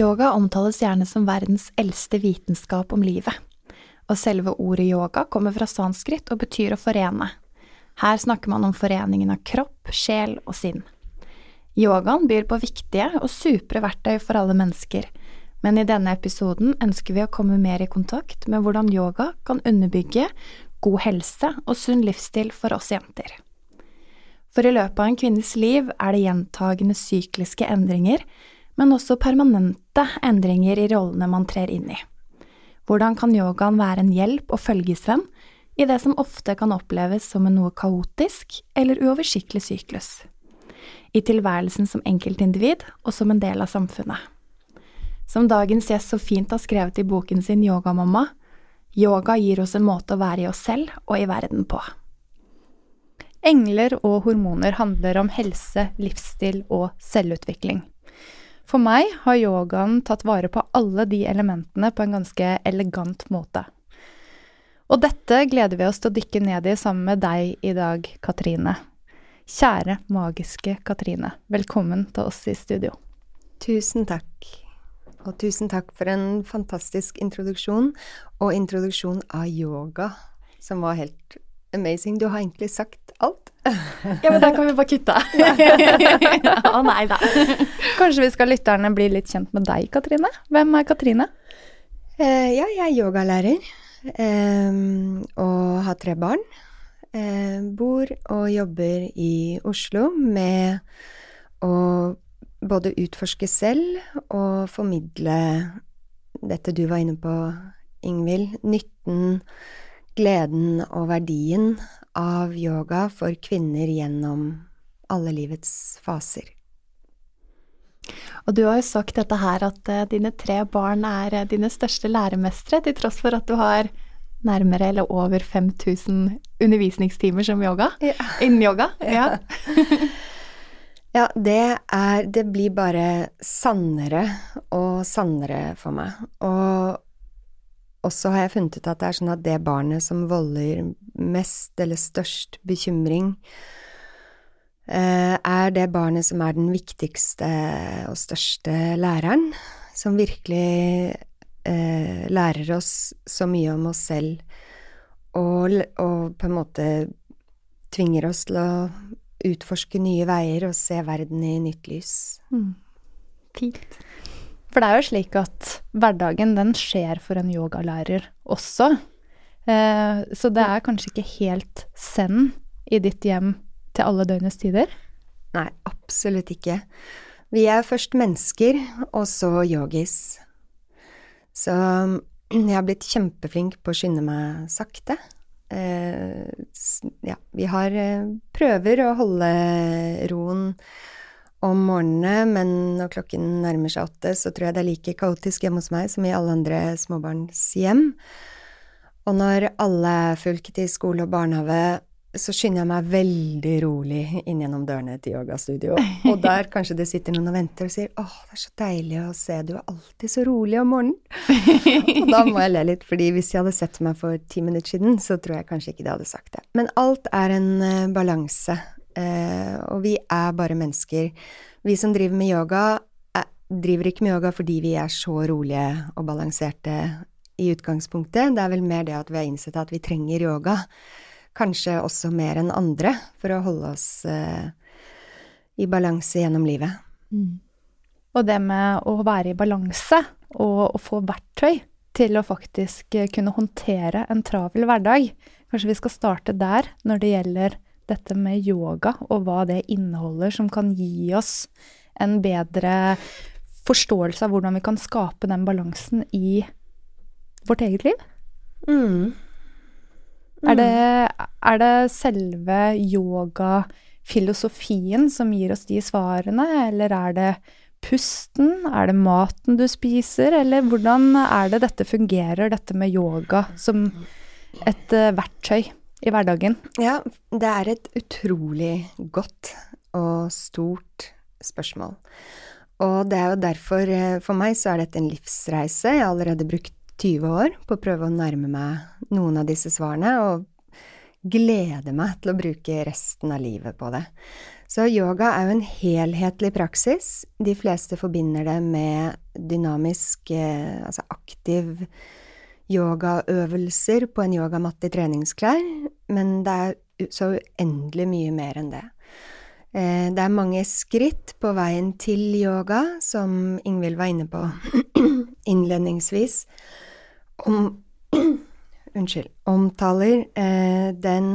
Yoga omtales gjerne som verdens eldste vitenskap om livet, og selve ordet yoga kommer fra sanskrit og betyr å forene. Her snakker man om foreningen av kropp, sjel og sinn. Yogaen byr på viktige og supre verktøy for alle mennesker, men i denne episoden ønsker vi å komme mer i kontakt med hvordan yoga kan underbygge god helse og sunn livsstil for oss jenter. For i løpet av en kvinnes liv er det gjentagende sykliske endringer men også permanente endringer i rollene man trer inn i. Hvordan kan yogaen være en hjelp og følgesvenn i det som ofte kan oppleves som en noe kaotisk eller uoversiktlig syklus? I tilværelsen som enkeltindivid og som en del av samfunnet. Som dagens gjest så fint har skrevet i boken sin Yogamamma, yoga gir oss en måte å være i oss selv og i verden på. Engler og hormoner handler om helse, livsstil og selvutvikling. For meg har yogaen tatt vare på alle de elementene på en ganske elegant måte. Og dette gleder vi oss til å dykke ned i sammen med deg i dag, Katrine. Kjære magiske Katrine, velkommen til oss i studio. Tusen takk. Og tusen takk for en fantastisk introduksjon, og introduksjon av yoga, som var helt amazing. Du har egentlig sagt alt. ja, men da kan vi bare kutte. Å oh, nei da. Kanskje vi skal lytterne bli litt kjent med deg, Katrine? Hvem er Katrine? Uh, ja, jeg er yogalærer um, og har tre barn. Uh, bor og jobber i Oslo med å både utforske selv og formidle dette du var inne på, Ingvild. Nytten gleden og verdien av yoga for kvinner gjennom alle livets faser. Og du har jo sagt dette her at uh, dine tre barn er uh, dine største læremestere, til tross for at du har nærmere eller over 5000 undervisningstimer som yoga? Ja. Innen yoga? Ja. ja, det er Det blir bare sannere og sannere for meg. Og og så har jeg funnet ut at det er sånn at det barnet som volder mest eller størst bekymring, eh, er det barnet som er den viktigste og største læreren, som virkelig eh, lærer oss så mye om oss selv, og, og på en måte tvinger oss til å utforske nye veier og se verden i nytt lys. Mm. Fint. For det er jo slik at hverdagen, den skjer for en yogalærer også. Eh, så det er kanskje ikke helt send i ditt hjem til alle døgnets tider? Nei, absolutt ikke. Vi er først mennesker, og så yogis. Så jeg har blitt kjempeflink på å skynde meg sakte. Eh, ja, vi har eh, prøver å holde roen om morgenene, men når klokken nærmer seg åtte, så tror jeg det er like kaotisk hjemme hos meg som i alle andre småbarnshjem. Og når alle er fulgt i skole og barnehage, så skynder jeg meg veldig rolig inn gjennom dørene til yogastudio. Og der kanskje det sitter noen og venter og sier 'Åh, det er så deilig å se, du er alltid så rolig om morgenen'. Og da må jeg le litt, fordi hvis de hadde sett meg for ti minutter siden, så tror jeg kanskje ikke de hadde sagt det. Men alt er en uh, balanse. Eh, og vi er bare mennesker. Vi som driver med yoga, er, driver ikke med yoga fordi vi er så rolige og balanserte i utgangspunktet. Det er vel mer det at vi har innsett at vi trenger yoga. Kanskje også mer enn andre, for å holde oss eh, i balanse gjennom livet. Mm. Og det med å være i balanse og å få verktøy til å faktisk kunne håndtere en travel hverdag. Kanskje vi skal starte der når det gjelder dette med yoga og hva det inneholder, som kan gi oss en bedre forståelse av hvordan vi kan skape den balansen i vårt eget liv? Mm. Mm. Er, det, er det selve yogafilosofien som gir oss de svarene, eller er det pusten? Er det maten du spiser? Eller hvordan er det dette fungerer, dette med yoga som et uh, verktøy i hverdagen? Ja, det er et utrolig godt og stort spørsmål. Og det er jo derfor, eh, for meg, så er dette en livsreise. Jeg har allerede brukt 20 år på å prøve å nærme meg noen av disse svarene, og gleder meg til å bruke resten av livet på det. Så yoga er jo en helhetlig praksis. De fleste forbinder det med dynamisk, eh, altså aktiv yogaøvelser på en yogamatte i treningsklær, men det er så uendelig mye mer enn det. Eh, det er mange skritt på veien til yoga, som Ingvild var inne på innledningsvis. Om Unnskyld. Omtaler eh, den,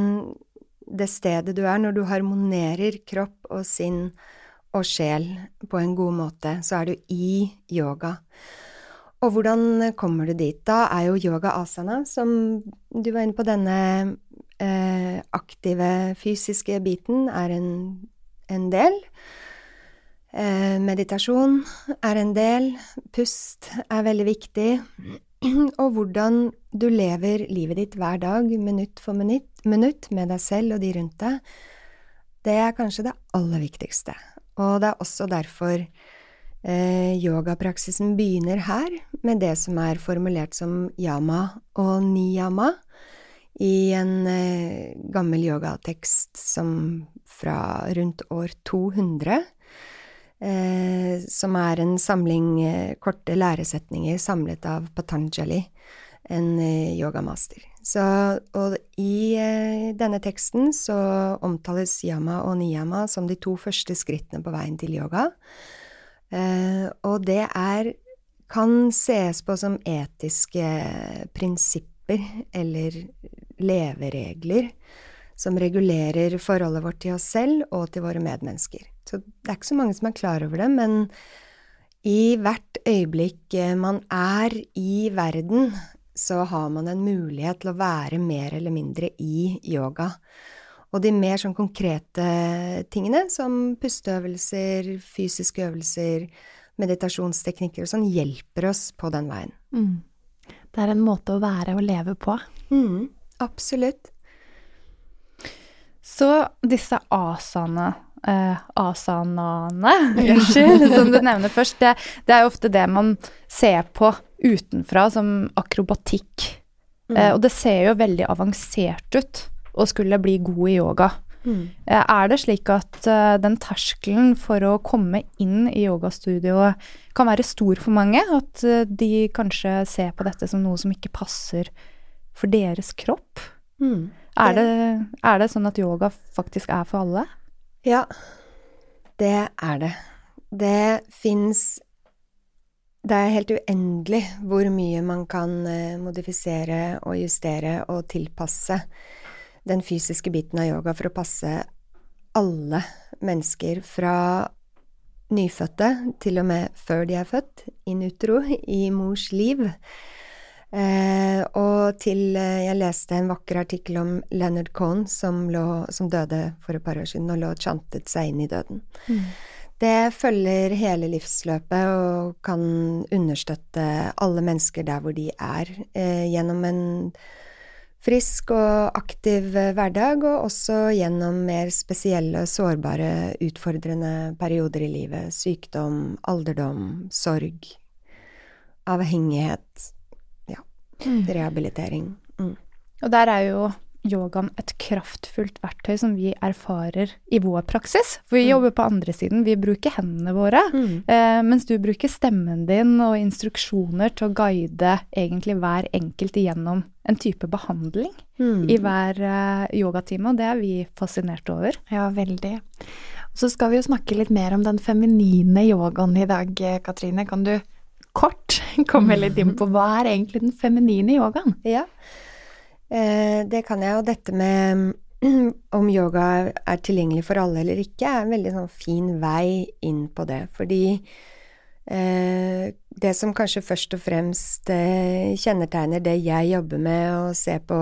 det stedet du er når du harmonerer kropp og sinn og sjel på en god måte, så er du i yoga. Og hvordan kommer du dit? Da er jo yoga asana, som du var inne på, denne eh, aktive fysiske biten, er en en del. Eh, meditasjon er en del. Pust er veldig viktig. Og hvordan du lever livet ditt hver dag, minutt for minutt, minutt med deg selv og de rundt deg, det er kanskje det aller viktigste. Og det er også derfor eh, yogapraksisen begynner her, med det som er formulert som yama og niyama i en eh, gammel yogatekst som fra rundt år 200, eh, som er en samling eh, korte læresetninger samlet av Patanjali, en eh, yogamaster. Så, og i eh, denne teksten så omtales yama og niyama som de to første skrittene på veien til yoga, og det er kan ses på som etiske prinsipper eller leveregler som regulerer forholdet vårt til oss selv og til våre medmennesker. Så det er ikke så mange som er klar over det, men i hvert øyeblikk eh, man er i verden, så har man en mulighet til å være mer eller mindre i yoga. Og de mer sånn konkrete tingene, som pusteøvelser, fysiske øvelser, meditasjonsteknikker og sånn, hjelper oss på den veien. Mm. Det er en måte å være og leve på. Mm. Absolutt. Så disse asana eh, asanaene, unnskyld, som du nevner først, det, det, er jo ofte det man ser på utenfra som akrobatikk. Mm. Eh, og det ser jo veldig avansert ut å skulle bli god i yoga. Mm. Eh, er det slik at uh, den terskelen for å komme inn i yogastudioet kan være stor for mange? At uh, de kanskje ser på dette som noe som ikke passer for deres kropp? Mm. Er, det, er, det, sånn at yoga faktisk er for alle? Ja, det er det. Det fins Det er helt uendelig hvor mye man kan eh, modifisere og justere og tilpasse den fysiske biten av yoga for å passe alle mennesker fra nyfødte til og med før de er født, in utro, i mors liv. Eh, og til eh, Jeg leste en vakker artikkel om Leonard Cohn som, lå, som, døde for et par år siden og lå og chantet seg inn i døden. Mm. Det følger hele livsløpet og kan understøtte alle mennesker der hvor de er, eh, gjennom en frisk og aktiv eh, hverdag, og også gjennom mer spesielle, sårbare, utfordrende perioder i livet. Sykdom, alderdom, sorg, avhengighet Ja. Rehabilitering. Mm. Og der er jo yogaen et kraftfullt verktøy som vi erfarer i vår praksis. For vi mm. jobber på andre siden, vi bruker hendene våre. Mm. Eh, mens du bruker stemmen din og instruksjoner til å guide egentlig hver enkelt igjennom en type behandling mm. i hver eh, yogatime, og det er vi fascinert over. Ja, veldig. Så skal vi jo snakke litt mer om den feminine yogaen i dag, Katrine. Kan du kort komme litt inn på hva er egentlig den feminine yogaen? Ja, eh, det kan jeg. Og dette med om yoga er tilgjengelig for alle eller ikke, er en veldig sånn fin vei inn på det. Fordi eh, det som kanskje først og fremst eh, kjennetegner det jeg jobber med og ser på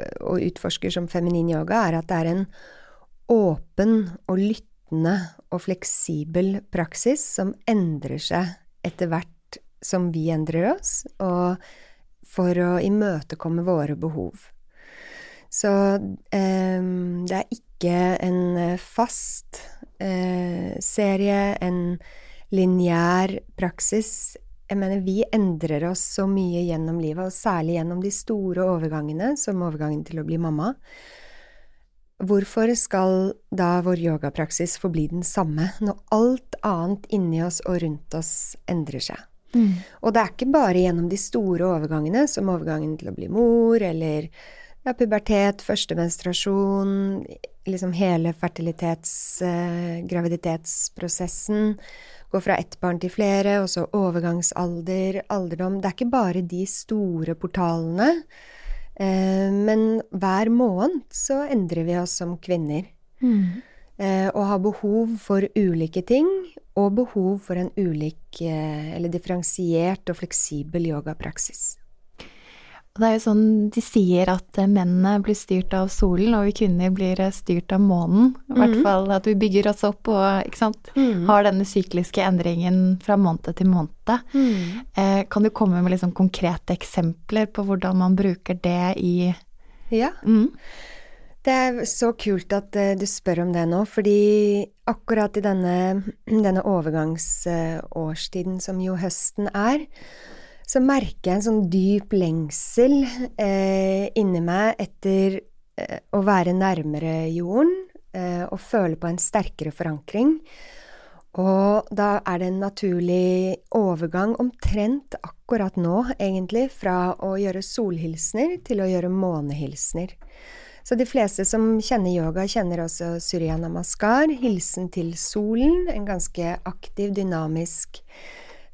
og utforsker som feminin yoga, er at det er en åpen og lyttende og fleksibel praksis som endrer seg etter hvert som vi endrer oss, og for å imøtekomme våre behov. Så eh, det er ikke en fast eh, serie, en lineær praksis. Jeg mener, vi endrer oss så mye gjennom livet, og særlig gjennom de store overgangene, som overgangen til å bli mamma. Hvorfor skal da vår yogapraksis forbli den samme, når alt annet inni oss og rundt oss endrer seg? Mm. Og det er ikke bare gjennom de store overgangene, som overgangen til å bli mor, eller ja, pubertet, første menstruasjon, liksom hele fertilitets-, eh, graviditetsprosessen, gå fra ett barn til flere, og så overgangsalder, alderdom Det er ikke bare de store portalene Eh, men hver måned så endrer vi oss som kvinner. Mm. Eh, og har behov for ulike ting, og behov for en ulik, eh, eller differensiert og fleksibel yogapraksis. Og det er jo sånn de sier at eh, mennene blir styrt av solen, og vi kvinner blir eh, styrt av månen. I hvert mm. fall at vi bygger oss opp og mm. har denne sykliske endringen fra måned til måned. Mm. Eh, kan du komme med liksom konkrete eksempler på hvordan man bruker det i Ja. Det er så kult at uh, du spør om det nå, fordi akkurat i denne, denne overgangsårstiden som jo høsten er, så merker jeg en sånn dyp lengsel eh, inni meg etter eh, å være nærmere jorden eh, og føle på en sterkere forankring. Og da er det en naturlig overgang, omtrent akkurat nå, egentlig, fra å gjøre solhilsener til å gjøre månehilsener. Så de fleste som kjenner yoga, kjenner også Surya Namaskar, hilsen til solen, en ganske aktiv, dynamisk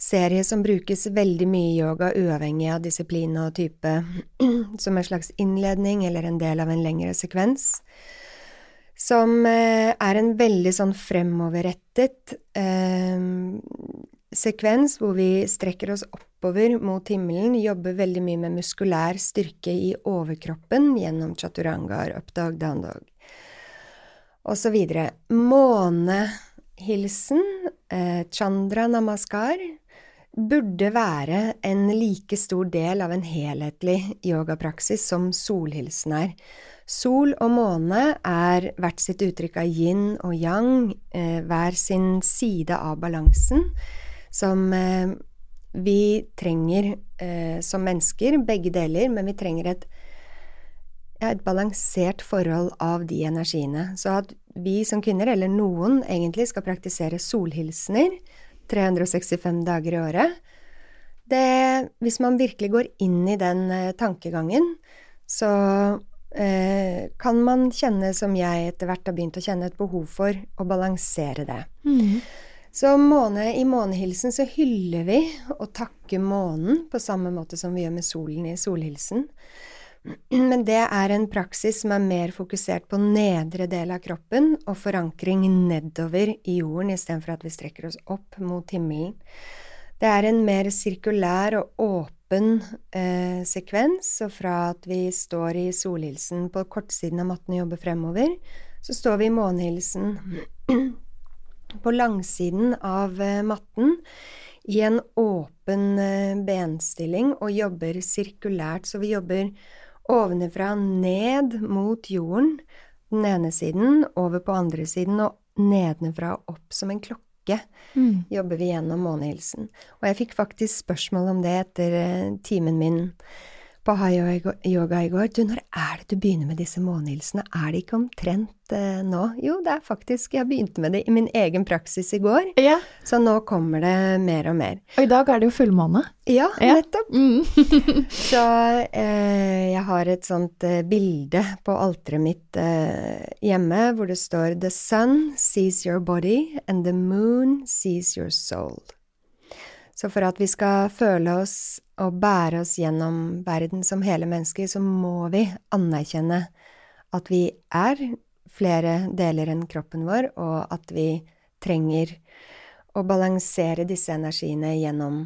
serie som brukes veldig mye i yoga, uavhengig av disiplin og type, som en slags innledning eller en del av en lengre sekvens. Som eh, er en veldig sånn fremoverrettet eh, sekvens hvor vi strekker oss oppover mot himmelen, jobber veldig mye med muskulær styrke i overkroppen gjennom chaturangar, updog, downdog og så videre. Månehilsen, eh, chandra namaskar, burde være en like stor del av en helhetlig yogapraksis som solhilsen er. Sol og måne er hvert sitt uttrykk av yin og yang, eh, hver sin side av balansen, som eh, vi trenger eh, som mennesker, begge deler, men vi trenger et, ja, et balansert forhold av de energiene. Så at vi som kvinner, eller noen egentlig, skal praktisere solhilsener, 365 dager i året. Det, hvis man virkelig går inn i den eh, tankegangen, så kan man kjenne, som jeg etter hvert har begynt å kjenne, et behov for å balansere det. Mm. Så måne, i månehilsen så hyller vi og takker månen på samme måte som vi gjør med solen i solhilsen. Men det er en praksis som er mer fokusert på nedre del av kroppen og forankring nedover i jorden istedenfor at vi strekker oss opp mot himmelen. Det er en mer sirkulær og åpen eh, sekvens, og fra at vi står i solhilsen på kortsiden av matten og jobber fremover, så står vi i månehilsen på langsiden av eh, matten i en åpen eh, benstilling og jobber sirkulært, så vi jobber ovenfra ned mot jorden, den ene siden, over på andre siden, og nedenfra opp som en klokke. Mm. Jobber vi gjennom månehilsen. Og jeg fikk faktisk spørsmål om det etter eh, timen min på high-yoga i går. Du, når er det du begynner med disse månehilsene? Er det ikke omtrent eh, nå? Jo, det er faktisk Jeg begynte med det i min egen praksis i går. Ja. Så nå kommer det mer og mer. Og i dag er det jo fullmåne. Ja, nettopp. Mm. så eh, jeg har et sånt eh, bilde på alteret mitt eh, hjemme hvor det står The sun sees your body and the moon sees your soul. Så for at vi skal føle oss og bære oss gjennom verden som hele mennesker, så må vi anerkjenne at vi er flere deler enn kroppen vår, og at vi trenger å balansere disse energiene gjennom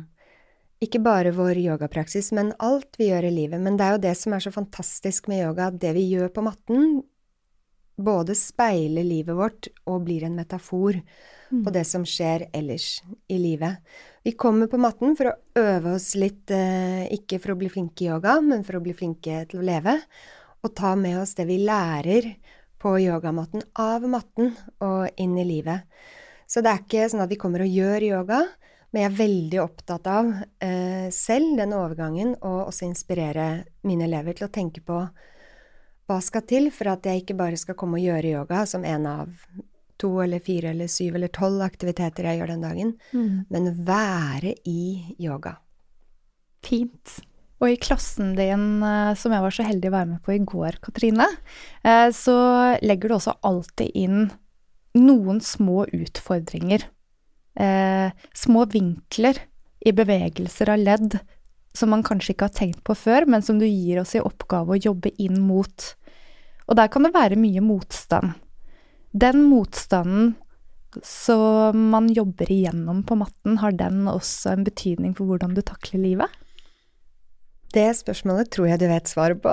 ikke bare vår yogapraksis, men alt vi gjør i livet. Men det er jo det som er så fantastisk med yoga, at det vi gjør på matten, både speiler livet vårt og blir en metafor. På det som skjer ellers i livet. Vi kommer på matten for å øve oss litt, eh, ikke for å bli flinke i yoga, men for å bli flinke til å leve, og ta med oss det vi lærer på yogamatten av matten og inn i livet. Så det er ikke sånn at vi kommer og gjør yoga, men jeg er veldig opptatt av eh, selv den overgangen, og også inspirere mine elever til å tenke på hva skal til for at jeg ikke bare skal komme og gjøre yoga som en av to eller fire eller syv eller tolv aktiviteter jeg gjør den dagen, Mm. men være i yoga. Fint. Og i klassen din, eh, som jeg var så heldig å være med på i går, Katrine, eh, så legger du også alltid inn noen små utfordringer. Eh, små vinkler i bevegelser av ledd som man kanskje ikke har tenkt på før, men som du gir oss i oppgave å jobbe inn mot. Og der kan det være mye motstand. Den motstanden som man jobber igjennom på matten, har den også en betydning for hvordan du takler livet? Det spørsmålet tror jeg du vet svaret på.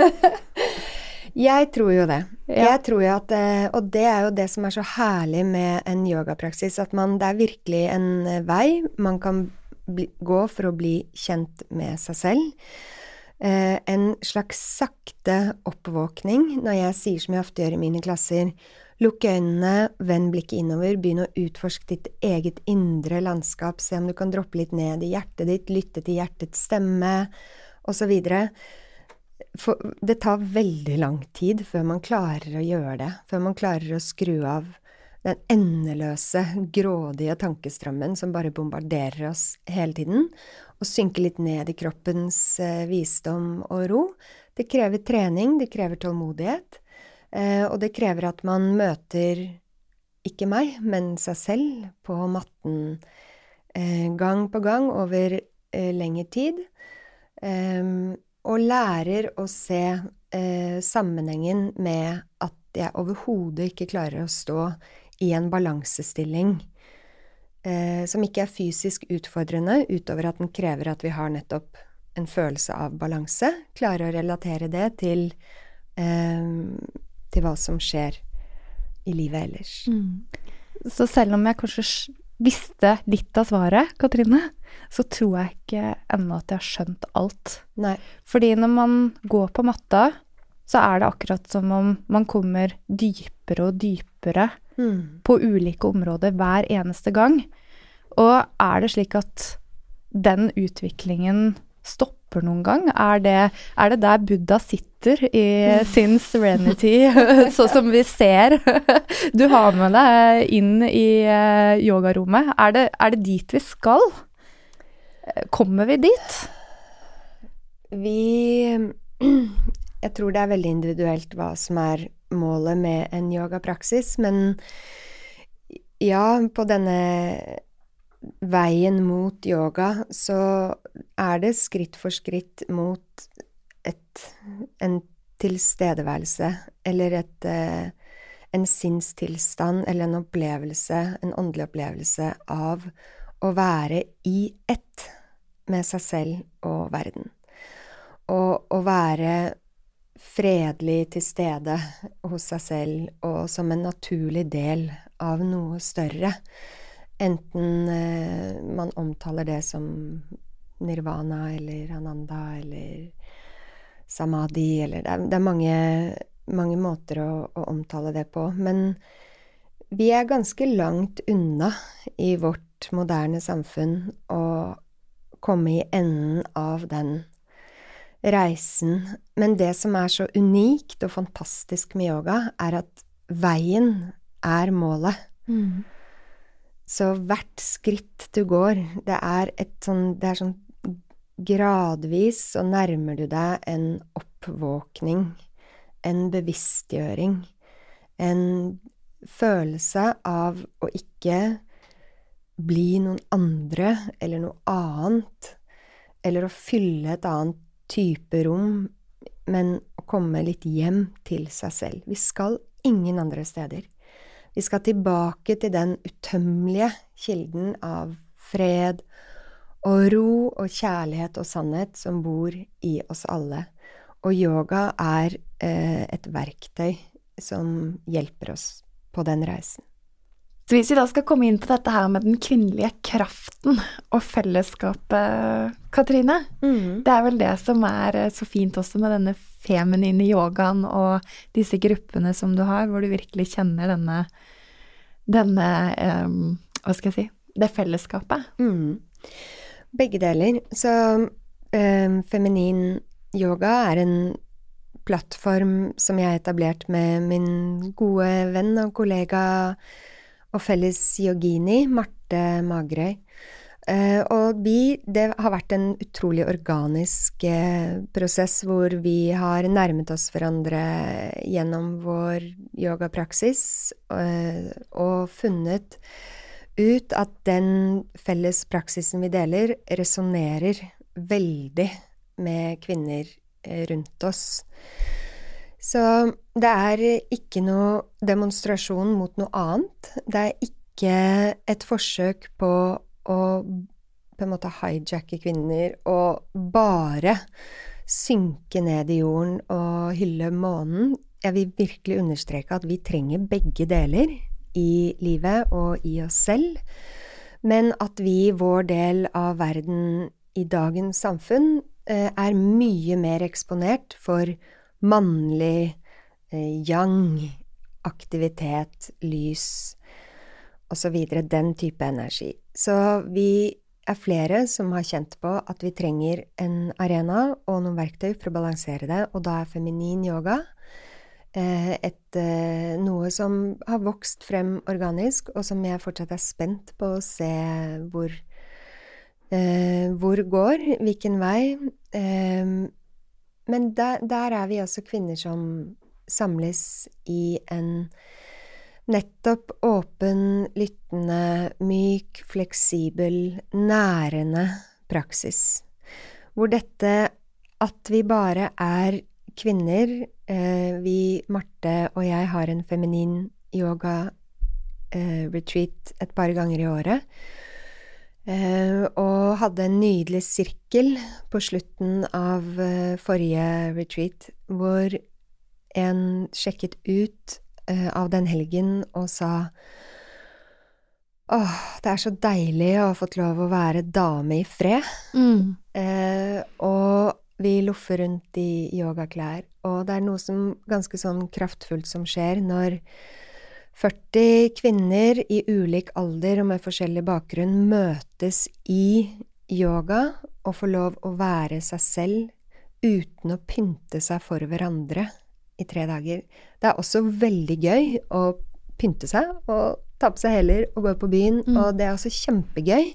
jeg tror jo det. Ja. Jeg tror jo at, eh, Og det er jo det som er så herlig med en yogapraksis, at man, det er virkelig en eh, vei man kan bli, gå for å bli kjent med seg selv. Eh, en slags sakte oppvåkning når jeg sier som jeg ofte gjør i mine klasser, lukk øynene, vend blikket innover, begynn å utforske ditt eget indre landskap, se om du kan droppe litt ned i hjertet ditt, lytte til hjertets stemme, osv. For det tar veldig lang tid før man klarer å gjøre det, før man klarer å skru av den endeløse, grådige tankestrømmen som bare bombarderer oss hele tiden, og synke litt ned i kroppens eh, visdom og ro. Det krever trening, det krever tålmodighet, eh, og det krever at man møter ikke meg, men seg selv på matten eh, gang på gang over lengre tid. Og lærer å se sammenhengen med at jeg overhodet ikke klarer å stå i en balansestilling eh, som ikke er fysisk utfordrende, utover at den krever at vi har nettopp en følelse av balanse. Klare å relatere det til, eh, til hva som skjer i livet ellers. Mm. Så selv om jeg kanskje visste litt av svaret, Katrine, så tror jeg ikke ennå at jeg har skjønt alt. Nei. Fordi når man går på matta, så er det akkurat som om man kommer dypere og dypere Mm. på ulike områder hver eneste gang. Og er det slik at den utviklingen stopper noen gang? Er det, er det der Buddha sitter i sin serenity, sånn som vi ser du har med deg inn i eh, yogarommet? Er det, er det dit vi skal? Eh, Kommer vi dit? Vi Jeg tror det er veldig individuelt hva som er målet med en yogapraksis, men ja, på denne veien mot yoga så er det skritt for skritt mot et, en tilstedeværelse eller et, eh, en sinnstilstand eller en opplevelse, en åndelig opplevelse av å være i ett med seg selv og verden. Og å være fredelig til stede hos seg selv og som en naturlig del av noe større. Enten eh, man omtaler det som nirvana eller ananda eller samadhi eller Det er, det er mange, mange måter å, å omtale det på. Men vi er ganske langt unna i vårt moderne samfunn å komme i enden av den reisen. Men det som er så unikt og fantastisk med yoga, er at veien er målet. Mm. Så hvert skritt du går, det er et sånn Det er sånn gradvis så nærmer du deg en oppvåkning, en bevisstgjøring, en følelse av å ikke bli noen andre eller noe annet, eller å fylle et annet type rom, men å komme litt hjem til seg selv. Vi skal ingen andre steder. Vi skal tilbake til den utømmelige kilden av fred og ro og kjærlighet og sannhet som bor i oss alle. og yoga er eh, et verktøy som hjelper oss på den reisen. Så hvis vi da skal komme inn på dette her med den kvinnelige kraften og fellesskapet, Katrine Mm. Det er vel det som er eh, så fint også med denne feminine yogaen og disse gruppene som du har, hvor du virkelig kjenner denne, denne um, Hva skal jeg si Det fellesskapet. Mm. Begge deler. Så um, feminin yoga er en plattform som jeg har etablert med min gode venn og kollega og felles yogini, Marte Magerøy. Eh, og vi, det har vært en utrolig organisk eh, prosess hvor vi har nærmet oss hverandre gjennom vår yogapraksis eh, og funnet ut at den felles praksisen vi deler, resonnerer veldig med kvinner rundt oss. Så det er ikke noe demonstrasjon mot noe annet. Det er ikke et forsøk på å på en måte hijacke kvinner og bare synke ned i jorden og hylle månen. Jeg vil virkelig understreke at vi trenger begge deler i livet og i oss selv, men at vi, vår del av verden i dagens samfunn, eh, er mye mer eksponert for mannlig eh, yang, aktivitet, lys osv. Den type energi. Så vi er flere som har kjent på at vi trenger en arena og noen verktøy for å balansere det, og da er feminin yoga eh, et, eh, noe som har vokst frem organisk, og som jeg fortsatt er spent på å se hvor hvor går, hvilken vei. Men der, der er vi også kvinner som samles i en nettopp åpen, lyttende, myk, fleksibel, nærende praksis. Hvor dette at vi bare er kvinner eh, Vi, Marte og jeg, har en feminin yoga-retreat et par ganger i året. Eh, og hadde en nydelig sirkel på slutten av eh, forrige retreat, hvor en sjekket ut eh, av den helgen og sa Åh, det er så deilig å ha fått lov å være dame i fred. Mm. Eh, og vi loffer rundt i yogaklær, og det er noe som ganske sånn kraftfullt som skjer når 40 kvinner i ulik alder og med forskjellig bakgrunn møtes i yoga og får lov å være seg selv uten å pynte seg for hverandre i tre dager. Det er også veldig gøy å pynte seg og ta på seg hæler og gå på byen, Mm. og det er også kjempegøy.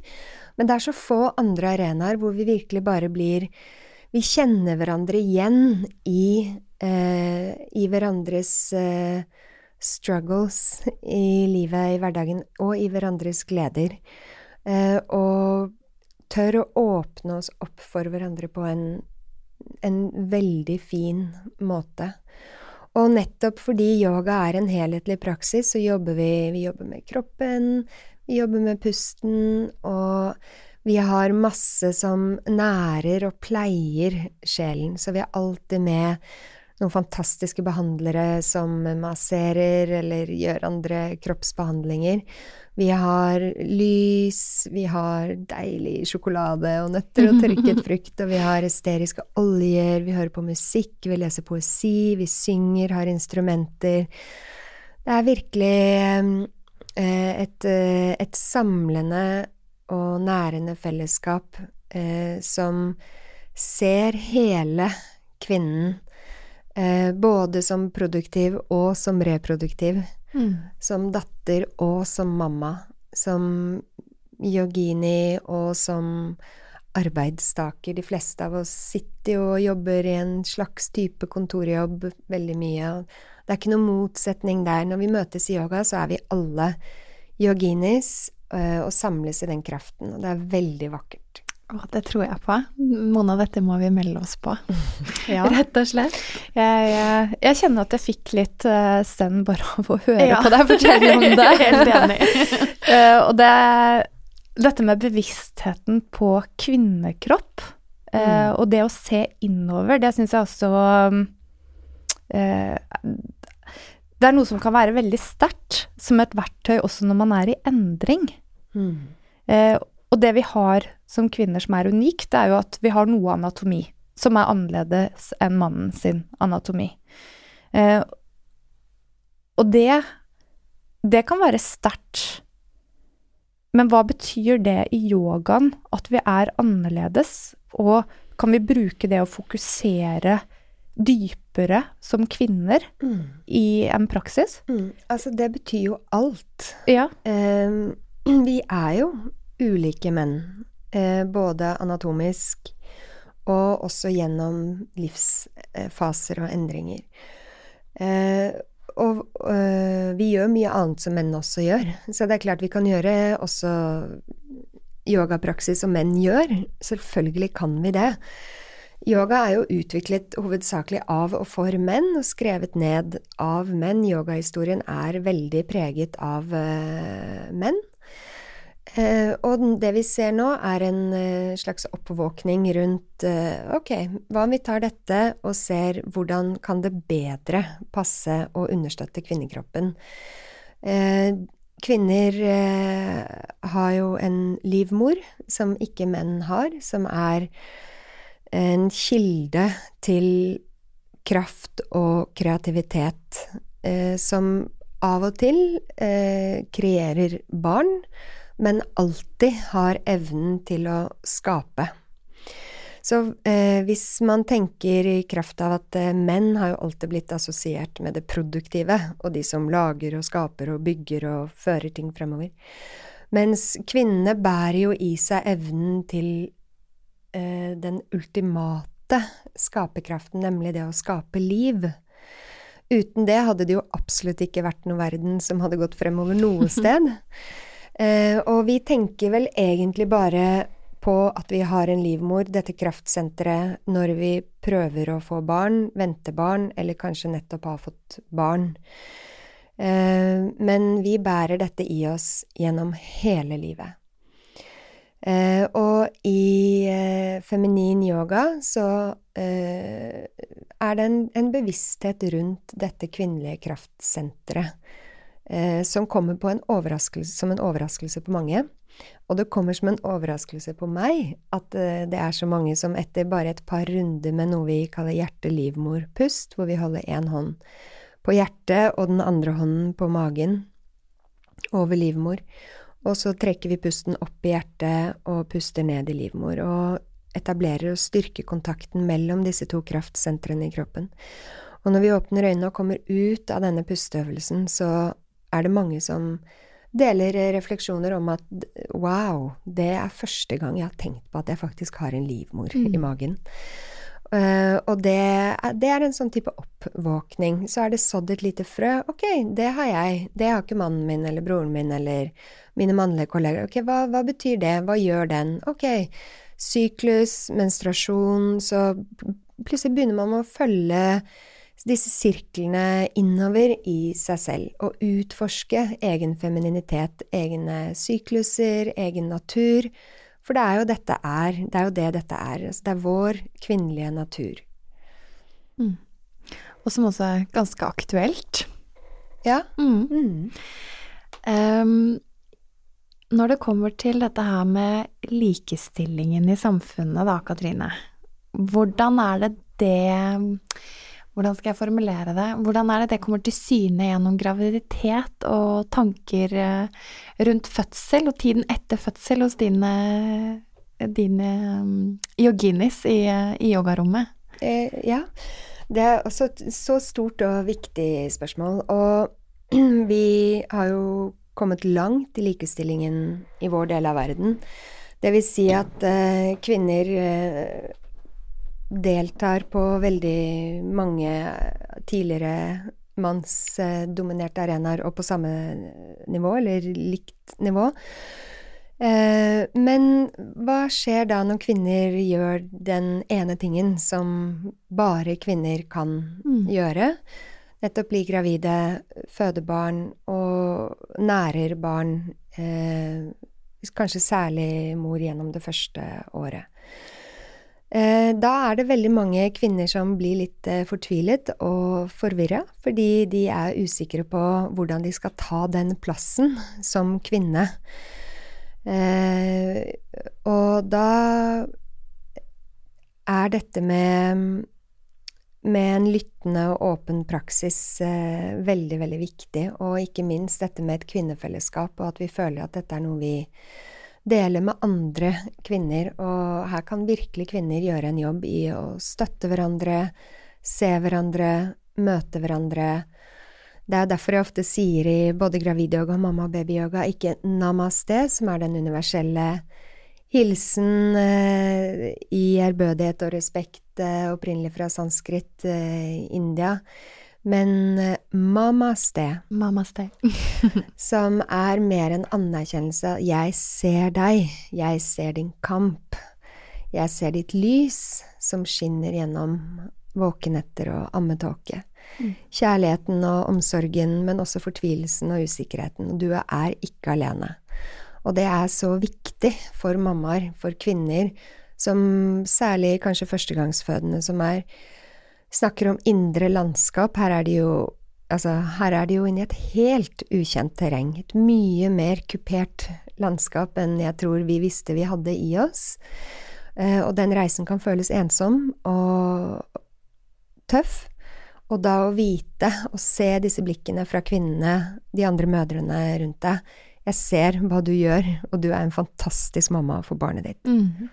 Men det er så få andre arenaer hvor vi virkelig bare blir Vi kjenner hverandre igjen i, eh, i hverandres eh, struggles i livet, i hverdagen, og i hverandres gleder. Eh, og tør å åpne oss opp for hverandre på en, en veldig fin måte. Og nettopp fordi yoga er en helhetlig praksis, så jobber vi, vi jobber med kroppen, vi jobber med pusten, og vi har masse som nærer og pleier sjelen, så vi er alltid med noen fantastiske behandlere som masserer eller gjør andre kroppsbehandlinger. Vi har lys, vi har deilig sjokolade og nøtter og tørket frukt, og vi har esteriske oljer, vi hører på musikk, vi leser poesi, vi synger, har instrumenter. Det er virkelig eh, et, eh, et samlende og nærende fellesskap eh, som ser hele kvinnen eh, både som produktiv og som reproduktiv. Mm. Som datter og som mamma. Som yogini og som arbeidstaker. De fleste av oss sitter jo og jobber i en slags type kontorjobb veldig mye. Det er ikke noen motsetning der. Når vi møtes i yoga, så er vi alle yoginis eh, og samles i den kraften. Og det er veldig vakkert. Det tror jeg på. Mona, dette må vi melde oss på. Ja. Rett og slett. Jeg, jeg, jeg kjenner at jeg fikk litt uh, zen bare av å høre Ja. på deg fortelle om det. Helt enig. uh, og det dette med bevisstheten på kvinnekropp Eh, og det å se innover, det syns jeg også um, eh, Det er noe som kan være veldig sterkt som et verktøy også når man er i endring. Mm. Eh, og det vi har som kvinner som er unikt, det er jo at vi har noe anatomi som er annerledes enn mannen sin anatomi. Eh, og det Det kan være sterkt. Men hva betyr det i yogaen at vi er annerledes, og kan vi bruke det å fokusere dypere som kvinner Mm. i en praksis? Mm. Altså, det betyr jo alt. Ja. Eh, vi er jo ulike menn, både anatomisk og også gjennom livsfaser og endringer. Eh, og øh, vi gjør mye annet som menn også gjør, så det er klart vi kan gjøre også yogapraksis som menn gjør. Selvfølgelig kan vi det. Yoga er jo utviklet hovedsakelig av og for menn, og skrevet ned av menn. Yogahistorien er veldig preget av menn. Uh, og det vi ser nå, er en uh, slags oppvåkning rundt ok, hva om vi tar dette og ser hvordan kan det bedre passe å understøtte kvinnekroppen? kvinner har jo en livmor som ikke menn har, som er en kilde til kraft og kreativitet eh, som av og til eh, kreerer barn, men alltid har evnen til å skape. Så eh, hvis man tenker i kraft av at eh, menn har jo alltid blitt assosiert med det produktive, og de som lager og skaper og bygger og fører ting fremover, mens kvinnene bærer jo i seg evnen til eh, den ultimate skaperkraften, nemlig det å skape liv. Uten det hadde det jo absolutt ikke vært noe verden som hadde gått fremover noe sted. Eh, og vi tenker vel egentlig bare på at vi har en livmor, dette kraftsenteret, når vi prøver å få barn, vente barn, eller kanskje nettopp har fått barn. Eh, men vi bærer dette i oss gjennom hele livet. Eh, og i feminin yoga så er det en, en, bevissthet rundt dette kvinnelige kraftsenteret eh, som kommer som en overraskelse på mange. Og det kommer som en overraskelse på meg at eh, det er så mange som etter bare et par runder med noe vi kaller hjerte-livmor-pust, hvor vi holder én hånd på hjertet og den andre hånden på magen over livmor, og så trekker vi pusten opp i hjertet og puster ned i livmor, og etablerer og styrker kontakten mellom disse to kraftsentrene i kroppen. Og når vi åpner øynene og kommer ut av denne pusteøvelsen, så er det mange som deler refleksjoner om at wow, det er første gang jeg har tenkt på at jeg faktisk har en livmor mm. i magen. Uh, og det, det, er en sånn type oppvåkning. Så er det sådd et lite frø. Ok, det har jeg. Det har ikke mannen min eller broren min eller mine mannlige kolleger. Ok, hva, hva betyr det? Hva gjør den? Ok, syklus, menstruasjon Så plutselig begynner man å følge disse sirklene innover i seg selv, og utforske egen femininitet, egne sykluser, egen natur. For det er jo dette er, det er jo det dette er. Altså, det er vår kvinnelige natur. Mm. Og som også er ganske aktuelt. Ja. Mm. Mm. Um, når det kommer til dette her med likestillingen i samfunnet, da, Katrine. Hvordan er det det hvordan skal jeg formulere det? Hvordan er det det kommer til syne gjennom graviditet og tanker eh, rundt fødsel og tiden etter fødsel hos dine, dine mm, yoginis i, i yogarommet? Eh, ja. Det er også et så stort og viktig spørsmål. Og vi har jo kommet langt i likestillingen i vår del av verden. Det vil si at eh, kvinner eh, deltar på veldig mange tidligere mannsdominerte arenaer og på samme nivå, eller likt nivå. Eh, men hva skjer da når kvinner gjør den ene tingen som bare kvinner kan mm. gjøre? Nettopp bli gravide, føde barn og nærer barn, eh, kanskje særlig mor gjennom det første året. Eh, da er det veldig mange kvinner som blir litt eh, fortvilet og forvirra, fordi de er usikre på hvordan de skal ta den plassen som kvinne. Eh, og da er dette med med en lyttende og åpen praksis veldig, veldig viktig, og ikke minst dette med et kvinnefellesskap, og at vi føler at dette er noe vi deler med andre kvinner, og her kan virkelig kvinner gjøre en jobb i å støtte hverandre, se hverandre, møte hverandre. Det er derfor jeg ofte sier i både gravidyoga og mamma-baby-yoga ikke namaste, som er den universelle hilsen eh, i ærbødighet og respekt, eh, opprinnelig fra sanskrit, eh, India. Men eh, mamaste, Mamaste. som er mer en anerkjennelse 'jeg ser deg, jeg ser din kamp', jeg ser ditt lys som skinner gjennom våkenetter og ammetåke. Mm. Kjærligheten og omsorgen, men også fortvilelsen og usikkerheten. Du er ikke alene. Og det er så viktig for mammaer, for kvinner, som særlig kanskje førstegangsfødende, som er snakker om indre landskap. Her er de jo Altså, her er det jo inne i et helt ukjent terreng. Et mye mer kupert landskap enn jeg tror vi visste vi hadde i oss. Eh, og den reisen kan føles ensom og tøff. Og da å vite og se disse blikkene fra kvinnene, de andre mødrene rundt deg, jeg ser hva du gjør, og du er en fantastisk mamma for barnet ditt. Mhm.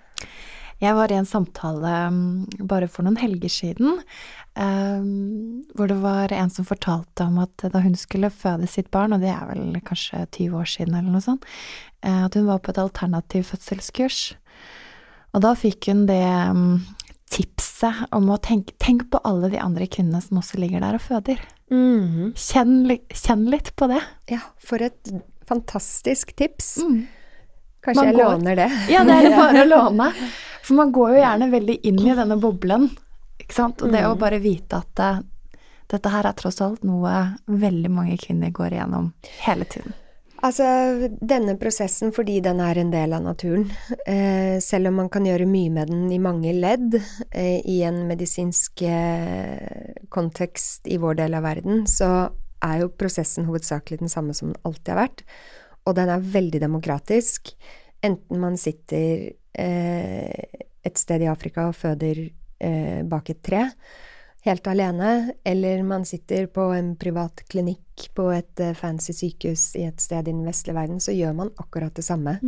Jeg var i en samtale um, bare for noen helger siden, um, hvor det var en som fortalte om at da hun skulle føde sitt barn, og det er vel kanskje 20 år siden eller noe sånt, eh, at hun var på et alternativ fødselskurs. Og da fikk hun det um, tipset om å tenke tenk på alle de andre kvinnene som også ligger der og føder. Mm. Kjenn, kjenn litt på det. Ja, for et fantastisk tips. Mm. Kanskje Man jeg går- låner det. Ja, det er det bare å låne. For man går jo gjerne veldig inn i denne boblen, ikke sant. Og det å bare vite at eh, dette her er tross alt noe veldig mange kvinner går igjennom hele tiden. Altså, denne prosessen, fordi den er en del av naturen, eh, selv om man kan gjøre mye med den i mange ledd eh, i en medisinsk eh, kontekst i vår del av verden, så er jo prosessen hovedsakelig den samme som den alltid har vært, og den er veldig demokratisk. Enten man sitter et sted i Afrika og føder eh, bak et tre, helt alene, eller man sitter på en privat klinikk på et eh, fancy sykehus i et sted i den vestlige verden, så gjør man akkurat det samme.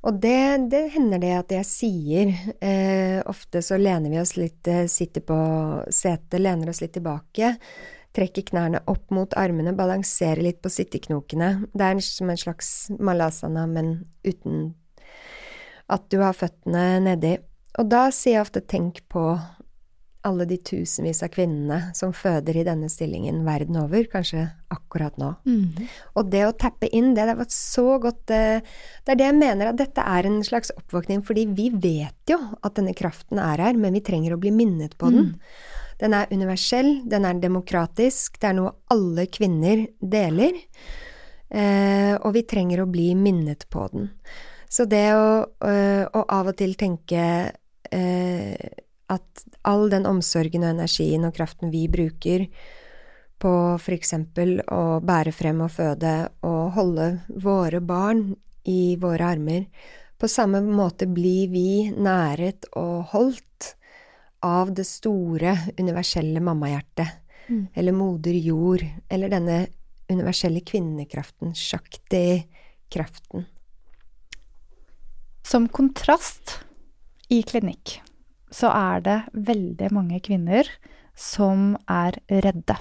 Og det, det hender det at jeg sier. Eh, ofte så lener vi oss litt, eh, sitter på setet, lener oss litt tilbake. Trekker knærne opp mot armene, balanserer litt på sitteknokene. Det er som en slags malasana, men uten at du har føttene nedi. Og da sier jeg ofte tenk på alle de tusenvis av kvinnene som føder i denne stillingen verden over, kanskje akkurat nå. Og det å tappe inn det, det var så godt eh, Det er det jeg mener at dette er en slags oppvåkning, fordi vi vet jo at denne kraften er her, men vi trenger å bli minnet på den. Den er universell, den er demokratisk, det er noe alle kvinner deler, eh, og vi trenger å bli minnet på den. Så det å, øh, å av og til tenke eh, at all den omsorgen og energien og kraften vi bruker på eksempel å bære frem og føde og holde våre barn i våre armer, på samme måte blir vi næret og holdt av det store, universelle mammahjertet, Mm. eller moder jord, eller denne universelle kvinnekraften, shakti-kraften. Som kontrast i klinikk så er det veldig mange kvinner som er redde.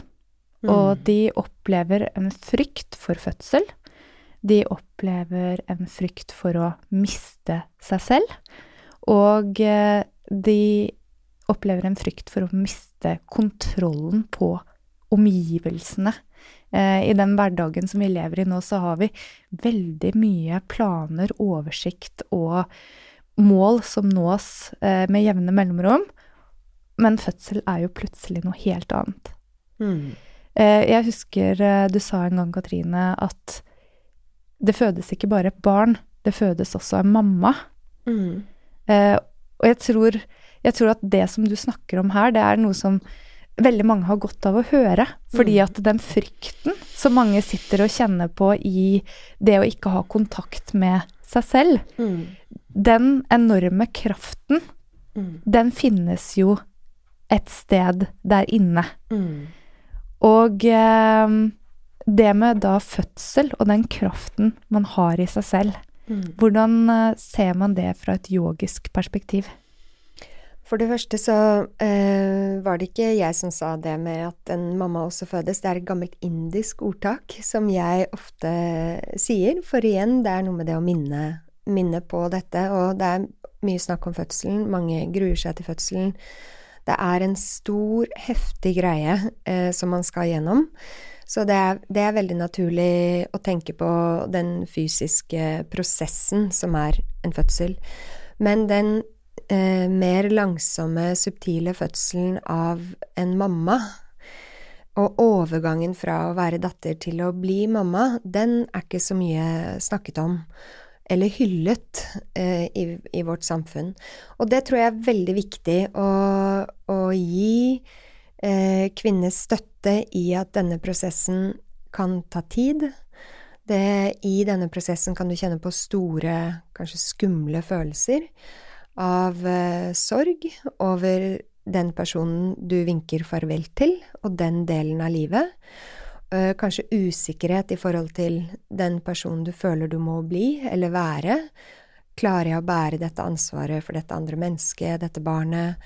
Og de opplever en frykt for fødsel. De opplever en frykt for å miste seg selv. Og eh, de opplever en frykt for å miste kontrollen på omgivelsene. Eh, I den hverdagen som vi lever i nå, så har vi veldig mye planer, oversikt og mål som nås eh, med jevne mellomrom. Men fødsel er jo plutselig noe helt annet. Mm. Eh, jeg husker du sa en gang, Katrine, at det fødes ikke bare et barn, det fødes også en mamma. Mm. Og jeg tror jeg tror at det som du snakker om her, det er noe som veldig mange har godt av å høre. Fordi Mm. at den frykten som mange sitter og kjenner på i det å ikke ha kontakt med seg selv, Mm. den enorme kraften, Mm. den finnes jo et sted der inne. Mm. Og eh, det med da fødsel og den kraften man har i seg selv, Mm. hvordan eh, ser man det fra et yogisk perspektiv? For det første så eh, var det ikke jeg som sa det med at en mamma også fødes. Det er et gammelt indisk ordtak som jeg ofte sier, for igjen, det er noe med det å minne, minne på dette. Og det er mye snakk om fødselen, mange gruer seg til fødselen. Det er en stor, heftig greie eh, som man skal gjennom. Så det er, det er veldig naturlig å tenke på den fysiske prosessen som er en fødsel. Men den eh, mer langsomme, subtile fødselen av en mamma, og overgangen fra å være datter til å bli mamma, den er ikke så mye snakket om eller hyllet eh, i, i vårt samfunn. Og det tror jeg er veldig viktig å, å gi eh, kvinner støtte i at denne prosessen kan ta tid. Det, I denne prosessen kan du kjenne på store, kanskje skumle følelser av eh, sorg over den personen du vinker farvel til, og den delen av livet. Eh, kanskje usikkerhet i forhold til den personen du føler du må bli eller være. Klarer jeg å bære dette ansvaret for dette andre mennesket, dette barnet?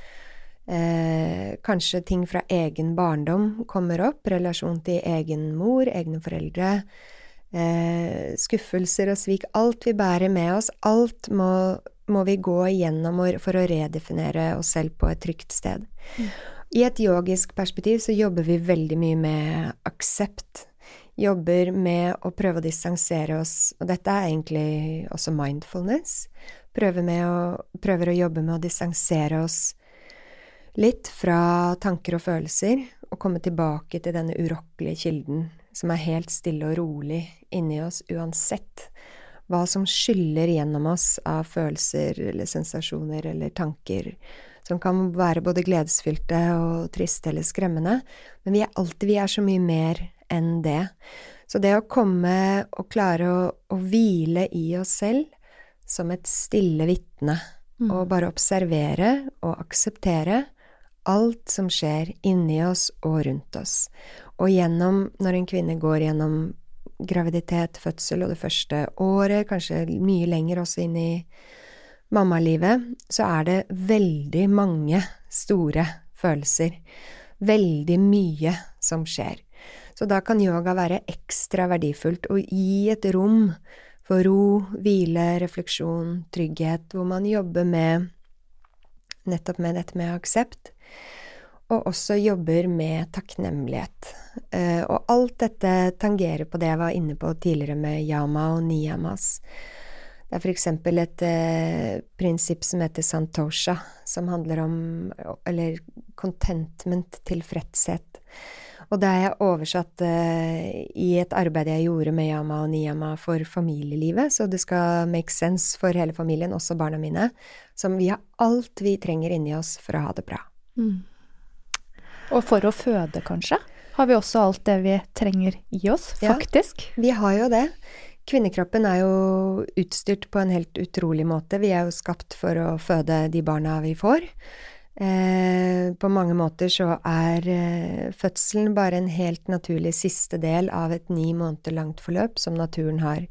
Eh, kanskje ting fra egen barndom kommer opp, relasjon til egen mor, egne foreldre. Eh, skuffelser og svik. Alt vi bærer med oss, alt må, må vi gå igjennom for å redefinere oss selv på et trygt sted. I et yogisk perspektiv så jobber vi veldig mye med aksept. Jobber med å prøve å distansere oss, og dette er egentlig også mindfulness. Prøver, med å, prøver å jobbe med å distansere oss litt fra tanker og følelser, og komme tilbake til denne urokkelige kilden som er helt stille og rolig inni oss uansett hva som skyller gjennom oss av følelser eller sensasjoner eller tanker som kan være både gledesfylte og triste eller skremmende, men vi er alltid vi er så mye mer enn det. Så det å komme og klare å, å hvile i oss selv som et stille vitne, og bare observere og akseptere alt som skjer inni oss og rundt oss. Og gjennom, når en kvinne går gjennom graviditet, fødsel og det første året, kanskje mye lenger også inn i mammalivet, så er det veldig mange store følelser. Veldig mye som skjer. Så da kan yoga være ekstra verdifullt og gi et rom for ro, hvile, refleksjon, trygghet, hvor man jobber med nettopp med dette med aksept, og også jobber med takknemlighet. Eh, og alt dette tangerer på det jeg var inne på tidligere med yama og niyamas. Det er for eksempel et eh, prinsipp som heter santosha, som handler om eller contentment, tilfredshet. Og det er jeg oversatt eh, i et arbeid jeg gjorde med yama og niyama for familielivet, så det skal make sense for hele familien, også barna mine, som vi har alt vi trenger inni oss for å ha det bra. Og for å føde, kanskje? Har vi også alt det vi trenger i oss, faktisk? Ja. Vi har jo det. Kvinnekroppen er jo utstyrt på en helt utrolig måte. Vi er jo skapt for å føde de barna vi får. Eh, på mange måter så er eh, fødselen bare en helt naturlig siste del av et ni måneder langt forløp som naturen har.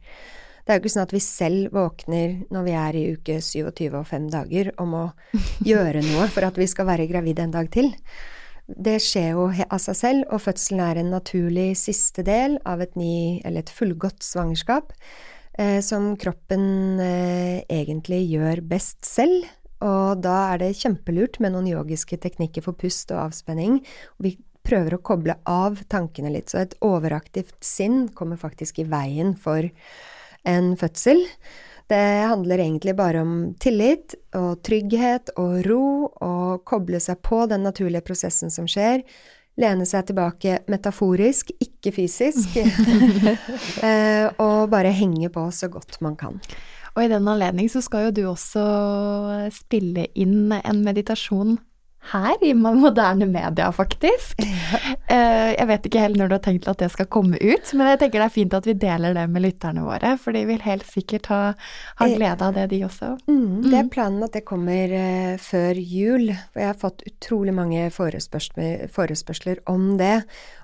Det er jo ikke sånn at vi selv våkner når vi er i uke 27 og fem dager og må gjøre noe for at vi skal være gravide en dag til. Det skjer jo av seg selv, og fødselen er en naturlig siste del av et ny, eller et fullgodt svangerskap, eh, som kroppen eh, egentlig gjør best selv. Og da er det kjempelurt med noen yogiske teknikker for pust og avspenning. Vi prøver å koble av tankene litt, så et overaktivt sinn kommer faktisk i veien for en fødsel. Det handler egentlig bare om tillit og trygghet og ro, og koble seg på den naturlige prosessen som skjer. Lene seg tilbake metaforisk, ikke fysisk, eh, og bare henge på så godt man kan. Og i den anledning så skal jo du også spille inn en meditasjon her i moderne media, faktisk. Jeg vet ikke helt når du har tenkt at det skal komme ut, men jeg tenker det er fint at vi deler det med lytterne våre, for de vil helt sikkert ha, ha eh, glede av det, de også. Mm, det er mm. planen at det kommer uh, før jul, for jeg har fått utrolig mange forespørsler, forespørsler om det.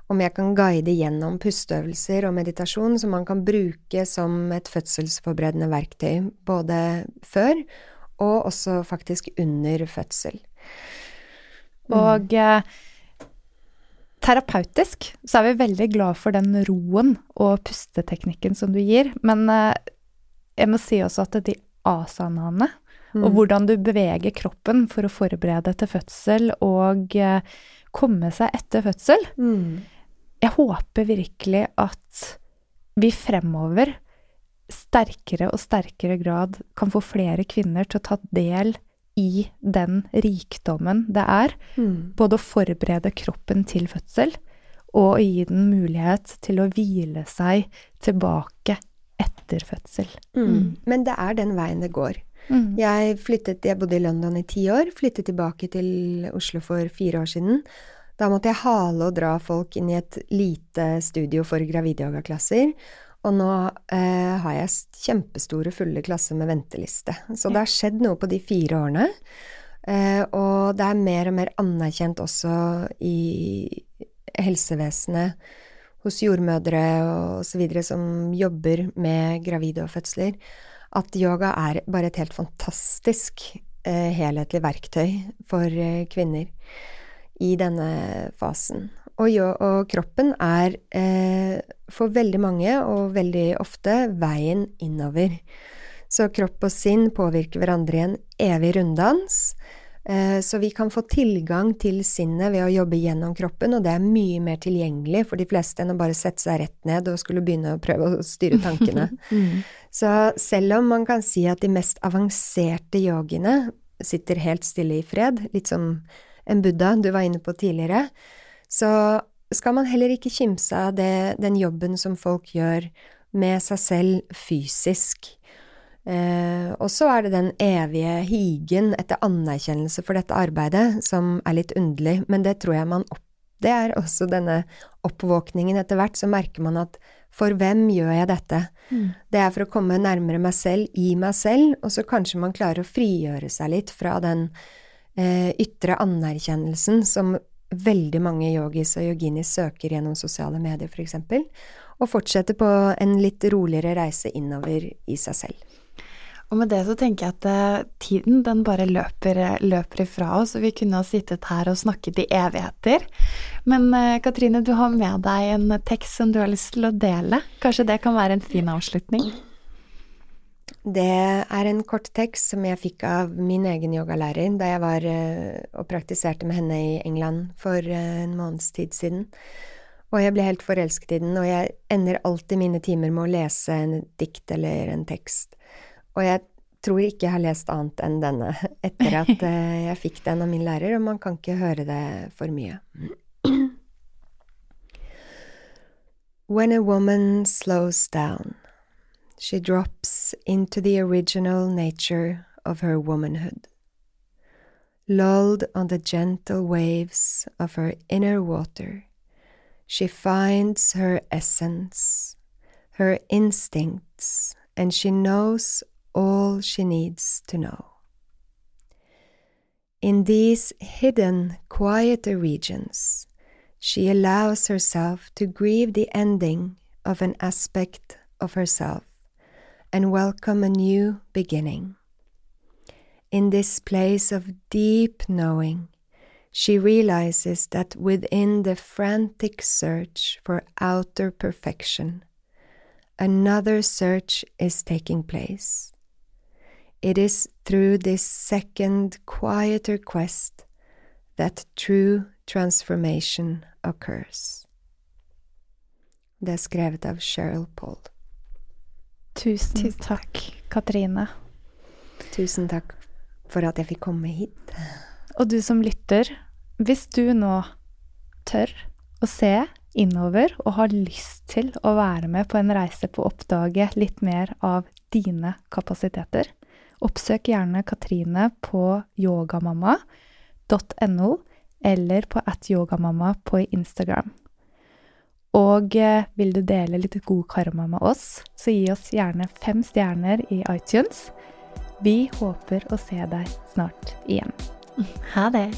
Om jeg kan guide gjennom pusteøvelser og meditasjon som man kan bruke som et fødselsforberedende verktøy, både før og også faktisk under fødsel. Mm. Og mm. terapeutisk så er vi veldig glad for den roen og pusteteknikken som du gir. Men eh, jeg må si også at de asanaene, mm. og hvordan du beveger kroppen for å forberede til fødsel og eh, komme seg etter fødsel mm. Jeg håper virkelig at vi fremover sterkere og sterkere grad kan få flere kvinner til å ta del i den rikdommen det er. Mm. Både å forberede kroppen til fødsel og å gi den mulighet til å hvile seg tilbake etter fødsel. Mm. mm. Men det er den veien det går. Mm. Jeg flyttet, jeg bodde i London i ti år, flyttet tilbake til Oslo for fire år siden. Da måtte jeg hale og dra folk inn i et lite studio for gravidyogaklasser. Og nå eh, har jeg kjempestore, fulle klasser med venteliste. Så det har skjedd noe på de fire årene. Eh, og det er mer og mer anerkjent også i helsevesenet, hos jordmødre og videre som jobber med gravide og fødsler, at yoga er bare et helt fantastisk eh, helhetlig verktøy for eh, kvinner i denne fasen. Og, og kroppen er eh, for veldig mange, og veldig ofte, veien innover. Så kropp og sinn påvirker hverandre i en evig runddans. Eh, så vi kan få tilgang til sinnet ved å jobbe gjennom kroppen, og det er mye mer tilgjengelig for de fleste enn å bare sette seg rett ned og skulle begynne å prøve å styre tankene. mm. Så selv om man kan si at de mest avanserte yogiene sitter helt stille i fred, litt som en buddha du var inne på tidligere, så skal man heller ikke kimse av det, den jobben som folk gjør med seg selv fysisk. Eh, og så er det den evige higen etter anerkjennelse for dette arbeidet som er litt underlig, men det tror jeg man opp... Det er også denne oppvåkningen etter hvert, så merker man at for hvem gjør jeg dette? Mm. Det er for å komme nærmere meg selv, i meg selv, og så kanskje man klarer å frigjøre seg litt fra den eh, ytre anerkjennelsen som veldig mange yogis og yoginis søker gjennom sosiale medier, f.eks., og fortsetter på en litt roligere reise innover i seg selv. Og med det så tenker jeg at uh, tiden den bare løper, løper ifra oss, og vi kunne ha sittet her og snakket i evigheter. Men uh, Katrine, du har med deg en tekst som du har lyst til å dele. Kanskje det kan være en fin avslutning? Det er en kort tekst som jeg fikk av min egen yogalærer da jeg var eh, og praktiserte med henne i England for eh, en måneds tid siden. Og jeg ble helt forelsket i den, og jeg ender alltid mine timer med å lese en dikt eller en tekst. Og jeg tror ikke jeg har lest annet enn denne etter at eh, jeg fikk den av min lærer, og man kan ikke høre det for mye. When a woman slows down she drops into the original nature of her womanhood. Lulled on the gentle waves of her inner water, she finds her essence, her instincts, and she knows all she needs to know. In these hidden, quieter regions, she allows herself to grieve the ending of an aspect of herself and welcome a new beginning. In this place of deep knowing, she realizes that within the frantic search for outer perfection, another search is taking place. It is through this second, quieter quest that true transformation occurs. Det er skrevet av Cheryl Paul. Tusen, Tusen takk, Katrine. Tusen takk for at jeg fikk komme hit. Og du som lytter, hvis du nå tør å se innover og har lyst til å være med på en reise på å oppdage litt mer av dine kapasiteter, oppsøk gjerne Katrine på yogamamma.no eller på atyogamamma på Instagram. Og eh, vil du dele litt god karma med oss, så gi oss gjerne fem stjerner i iTunes. Vi håper å se deg snart igjen. Ha det!